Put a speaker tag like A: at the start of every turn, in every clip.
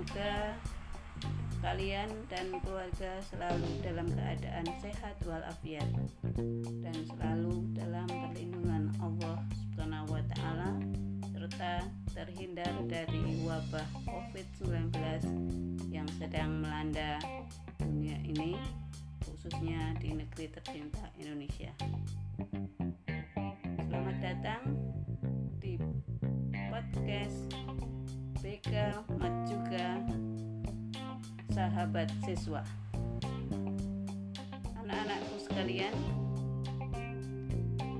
A: Semoga kalian dan keluarga selalu dalam keadaan sehat walafiat dan selalu dalam perlindungan Allah Subhanahu wa taala serta terhindar dari wabah Covid-19 yang sedang melanda dunia ini khususnya di negeri tercinta Indonesia. Selamat datang di podcast Mat juga sahabat siswa. Anak-anakku sekalian,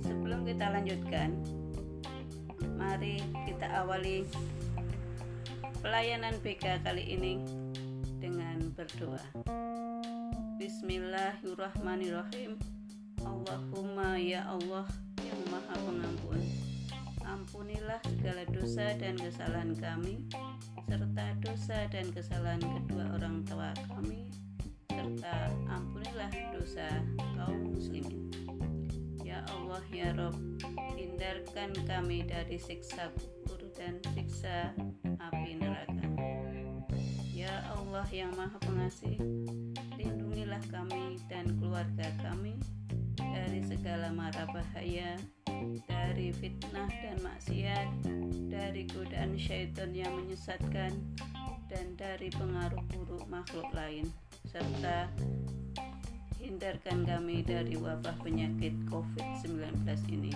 A: sebelum kita lanjutkan, mari kita awali pelayanan BK kali ini dengan berdoa. Bismillahirrahmanirrahim. Allahumma ya Allah yang Maha Pengampun. Ampunilah segala dosa dan kesalahan kami serta dosa dan kesalahan kedua orang tua kami serta ampunilah dosa kaum muslimin. Ya Allah ya Rob hindarkan kami dari siksa kubur dan siksa api neraka. Ya Allah yang maha pengasih lindungilah kami dan keluarga kami dari segala mara bahaya dari fitnah dan maksiat, dari godaan syaitan yang menyesatkan, dan dari pengaruh buruk makhluk lain, serta hindarkan kami dari wabah penyakit COVID-19 ini.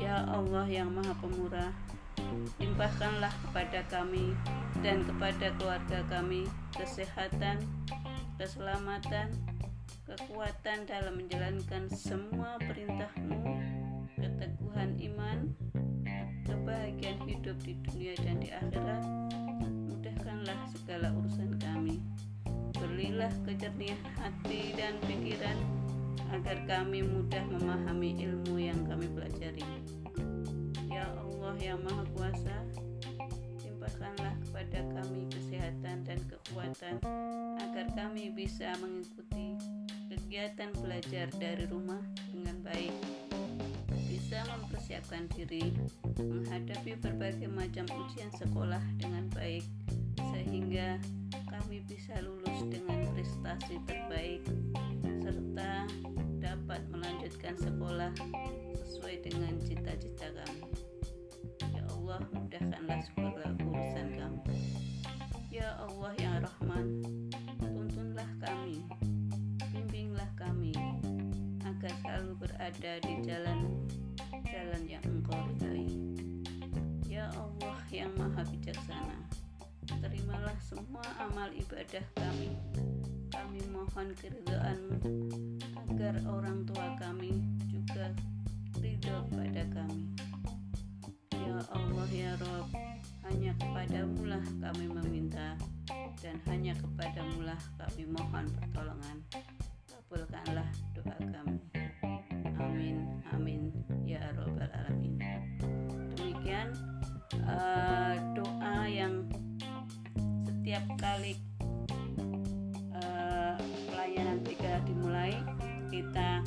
A: Ya Allah yang Maha Pemurah, limpahkanlah kepada kami dan kepada keluarga kami kesehatan, keselamatan, kekuatan dalam menjalankan semua perintah-Mu keteguhan iman, kebahagiaan hidup di dunia dan di akhirat, mudahkanlah segala urusan kami. Berilah kejernihan hati dan pikiran agar kami mudah memahami ilmu yang kami pelajari. Ya Allah yang Maha Kuasa, limpahkanlah kepada kami kesehatan dan kekuatan agar kami bisa mengikuti kegiatan belajar dari rumah dengan baik mempersiapkan diri menghadapi berbagai macam ujian sekolah dengan baik sehingga kami bisa lulus dengan prestasi terbaik serta dapat melanjutkan sekolah sesuai dengan cita-cita kami. Ya Allah, mudahkanlah segala urusan kami. Ya Allah yang Rahman, tuntunlah kami, bimbinglah kami agar selalu berada di jalan terimalah semua amal ibadah kami. Kami mohon keridhaanmu agar orang tua kami juga ridho kepada kami. Ya Allah ya Rob, hanya kepadamu lah kami meminta dan hanya kepadamu lah kami mohon pertolongan. Dimulai kita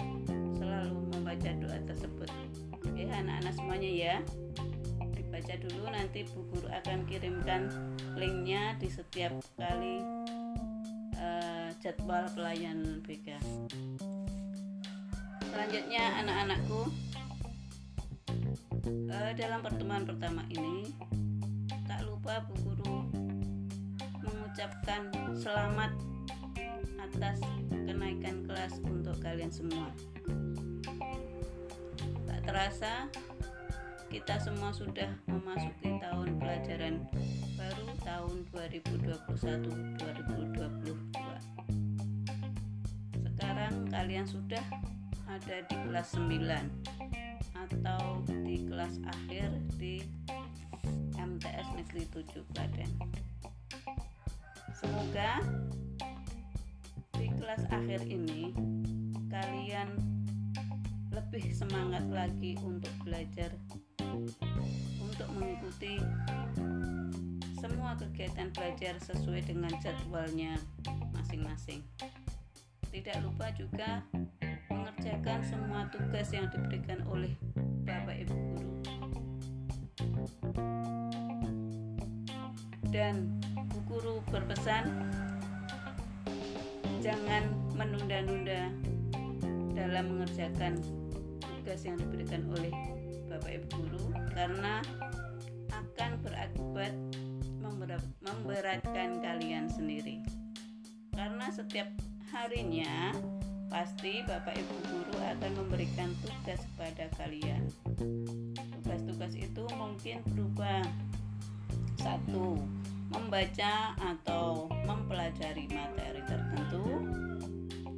A: selalu membaca doa tersebut. Oke, anak-anak semuanya ya dibaca dulu nanti Bu Guru akan kirimkan linknya di setiap kali uh, jadwal pelayanan BK selanjutnya anak-anakku uh, dalam pertemuan pertama ini tak lupa Bu Guru mengucapkan selamat atas kenaikan kelas untuk kalian semua tak terasa kita semua sudah memasuki tahun pelajaran baru tahun 2021-2022 sekarang kalian sudah ada di kelas 9 atau di kelas akhir di MTS Negeri 7 Klaten. Semoga kelas akhir ini kalian lebih semangat lagi untuk belajar untuk mengikuti semua kegiatan belajar sesuai dengan jadwalnya masing-masing. Tidak lupa juga mengerjakan semua tugas yang diberikan oleh Bapak Ibu guru. Dan Bu pesan jangan menunda-nunda dalam mengerjakan tugas yang diberikan oleh Bapak Ibu guru karena akan berakibat memberatkan kalian sendiri. Karena setiap harinya pasti Bapak Ibu guru akan memberikan tugas kepada kalian. Tugas-tugas itu mungkin berupa satu membaca atau mempelajari materi tertentu.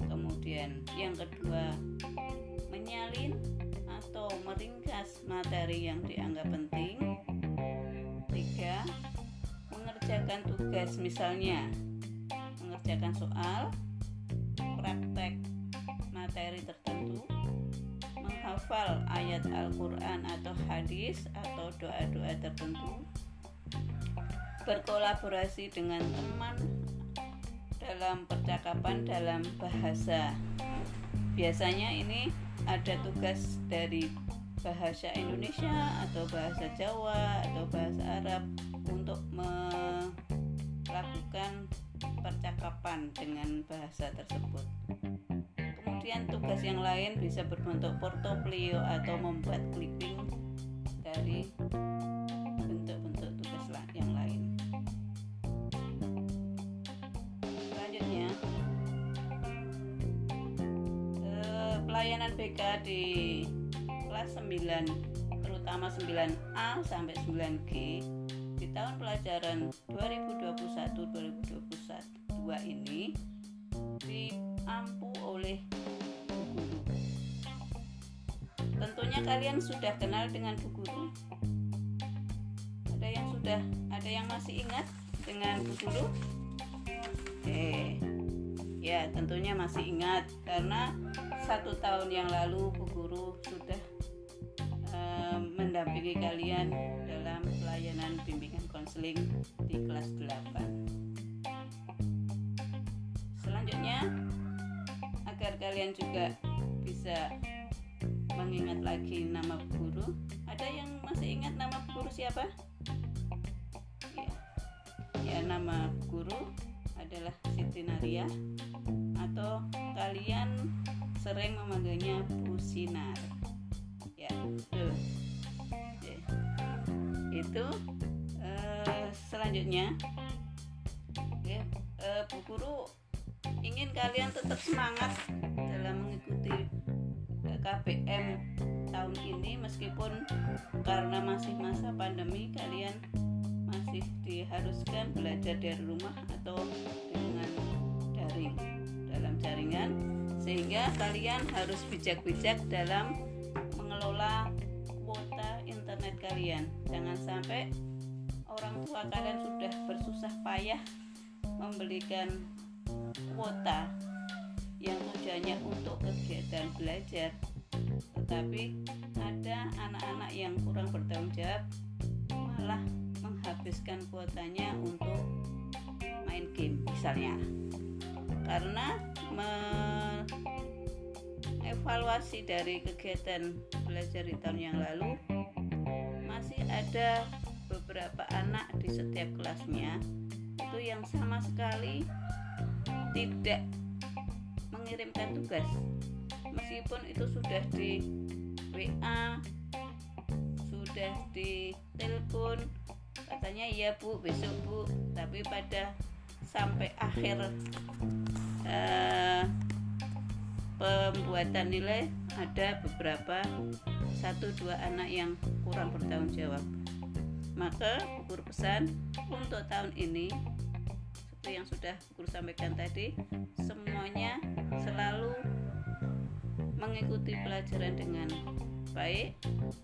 A: Kemudian yang kedua menyalin atau meringkas materi yang dianggap penting. Tiga mengerjakan tugas misalnya mengerjakan soal praktek materi tertentu menghafal ayat Al-Quran atau hadis atau doa-doa tertentu berkolaborasi dengan teman dalam percakapan dalam bahasa. Biasanya ini ada tugas dari bahasa Indonesia atau bahasa Jawa atau bahasa Arab untuk melakukan percakapan dengan bahasa tersebut. Kemudian tugas yang lain bisa berbentuk portofolio atau membuat clipping dari pelayanan BK di kelas 9 terutama 9A sampai 9G di tahun pelajaran 2021-2021 ini diampu oleh Guru. Tentunya kalian sudah kenal dengan Bu Guru. Ada yang sudah, ada yang masih ingat dengan Bu Guru? Oke. Ya, tentunya masih ingat karena satu tahun yang lalu Bu Guru sudah uh, mendampingi kalian dalam pelayanan bimbingan konseling di kelas 8 selanjutnya agar kalian juga bisa mengingat lagi nama Bu Guru ada yang masih ingat nama Bu Guru siapa? ya, ya nama Bu Guru adalah Siti Naria atau kalian sering memanggilnya Bu Sinar ya tuh itu uh, selanjutnya. Ya, uh, Bu Guru ingin kalian tetap semangat dalam mengikuti eh, KPM tahun ini meskipun karena masih masa pandemi kalian masih diharuskan belajar dari rumah atau dengan daring dalam jaringan sehingga kalian harus bijak-bijak dalam mengelola kuota internet kalian. Jangan sampai orang tua kalian sudah bersusah payah membelikan kuota yang tujuannya untuk kegiatan belajar. Tetapi ada anak-anak yang kurang bertanggung jawab malah menghabiskan kuotanya untuk main game misalnya karena mengevaluasi dari kegiatan belajar di tahun yang lalu masih ada beberapa anak di setiap kelasnya itu yang sama sekali tidak mengirimkan tugas. Meskipun itu sudah di WA sudah di telepon katanya iya bu besok bu. Tapi pada sampai akhir uh, pembuatan nilai ada beberapa satu dua anak yang kurang bertanggung jawab. Maka guru pesan untuk tahun ini seperti yang sudah guru sampaikan tadi semuanya selalu mengikuti pelajaran dengan baik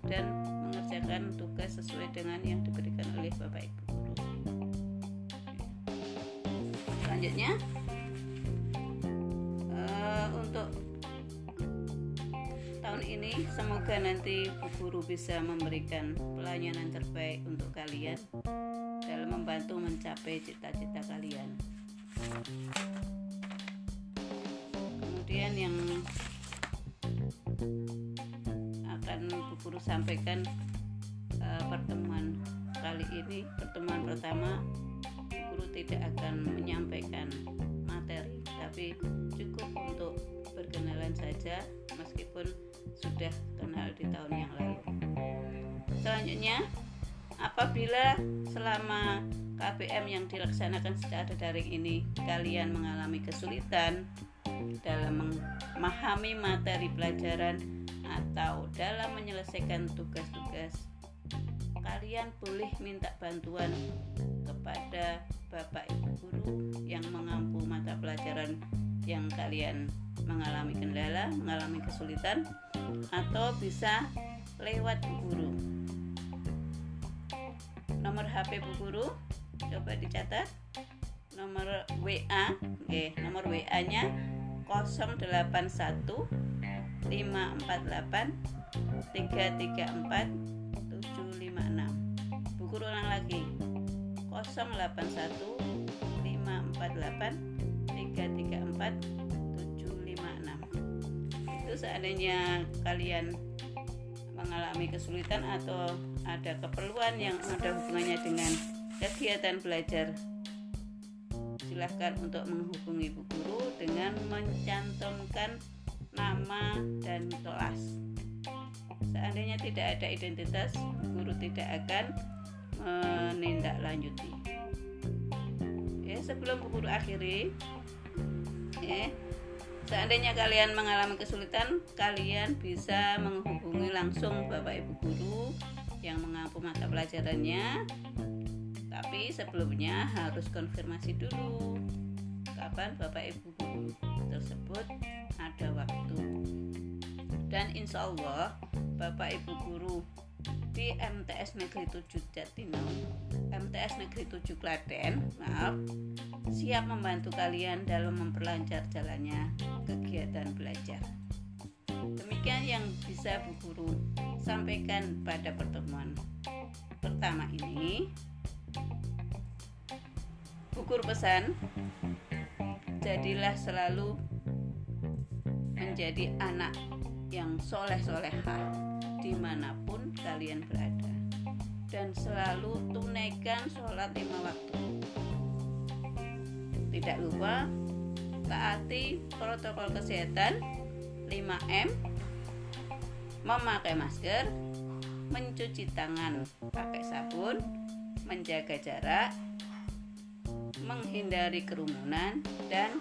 A: dan mengerjakan tugas sesuai dengan yang diberikan oleh Bapak Ibu selanjutnya. Uh, untuk tahun ini semoga nanti Bu Guru bisa memberikan pelayanan terbaik untuk kalian dalam membantu mencapai cita-cita kalian. Kemudian yang akan Bu Guru sampaikan uh, pertemuan kali ini pertemuan pertama tidak akan menyampaikan materi tapi cukup untuk berkenalan saja meskipun sudah kenal di tahun yang lalu. Selanjutnya apabila selama KPM yang dilaksanakan secara daring ini kalian mengalami kesulitan dalam memahami materi pelajaran atau dalam menyelesaikan tugas-tugas kalian boleh minta bantuan kepada Bapak Ibu guru yang mengampu mata pelajaran yang kalian mengalami kendala, mengalami kesulitan atau bisa lewat guru. Nomor HP bu guru coba dicatat. Nomor WA, oke, nomor WA-nya 081 548 334 756. Bu guru ulang lagi. 081 548 334 itu seandainya kalian mengalami kesulitan atau ada keperluan yang ada hubungannya dengan kegiatan belajar silahkan untuk menghubungi ibu guru dengan mencantumkan nama dan kelas seandainya tidak ada identitas guru tidak akan menindaklanjuti ya sebelum guru akhiri ya Seandainya kalian mengalami kesulitan, kalian bisa menghubungi langsung Bapak Ibu guru yang mengampu mata pelajarannya. Tapi sebelumnya harus konfirmasi dulu kapan Bapak Ibu guru tersebut ada waktu. Dan insya Allah Bapak Ibu guru di MTS Negeri 7 Jatinangor, MTS Negeri 7 Klaten, maaf, siap membantu kalian dalam memperlancar jalannya kegiatan belajar. Demikian yang bisa Bu Guru sampaikan pada pertemuan pertama ini. Bu Guru pesan, jadilah selalu menjadi anak yang soleh-solehah di mana pun kalian berada. Dan selalu tunaikan sholat lima waktu. Tidak lupa taati protokol kesehatan 5M memakai masker mencuci tangan pakai sabun menjaga jarak menghindari kerumunan dan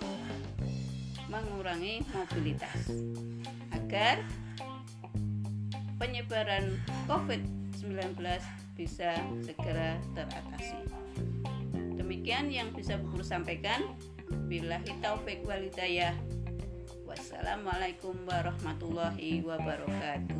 A: mengurangi mobilitas agar penyebaran COVID-19 bisa segera teratasi. Demikian yang bisa Bu sampaikan. Billahi taufik walidayah. Wassalamualaikum warahmatullahi wabarakatuh.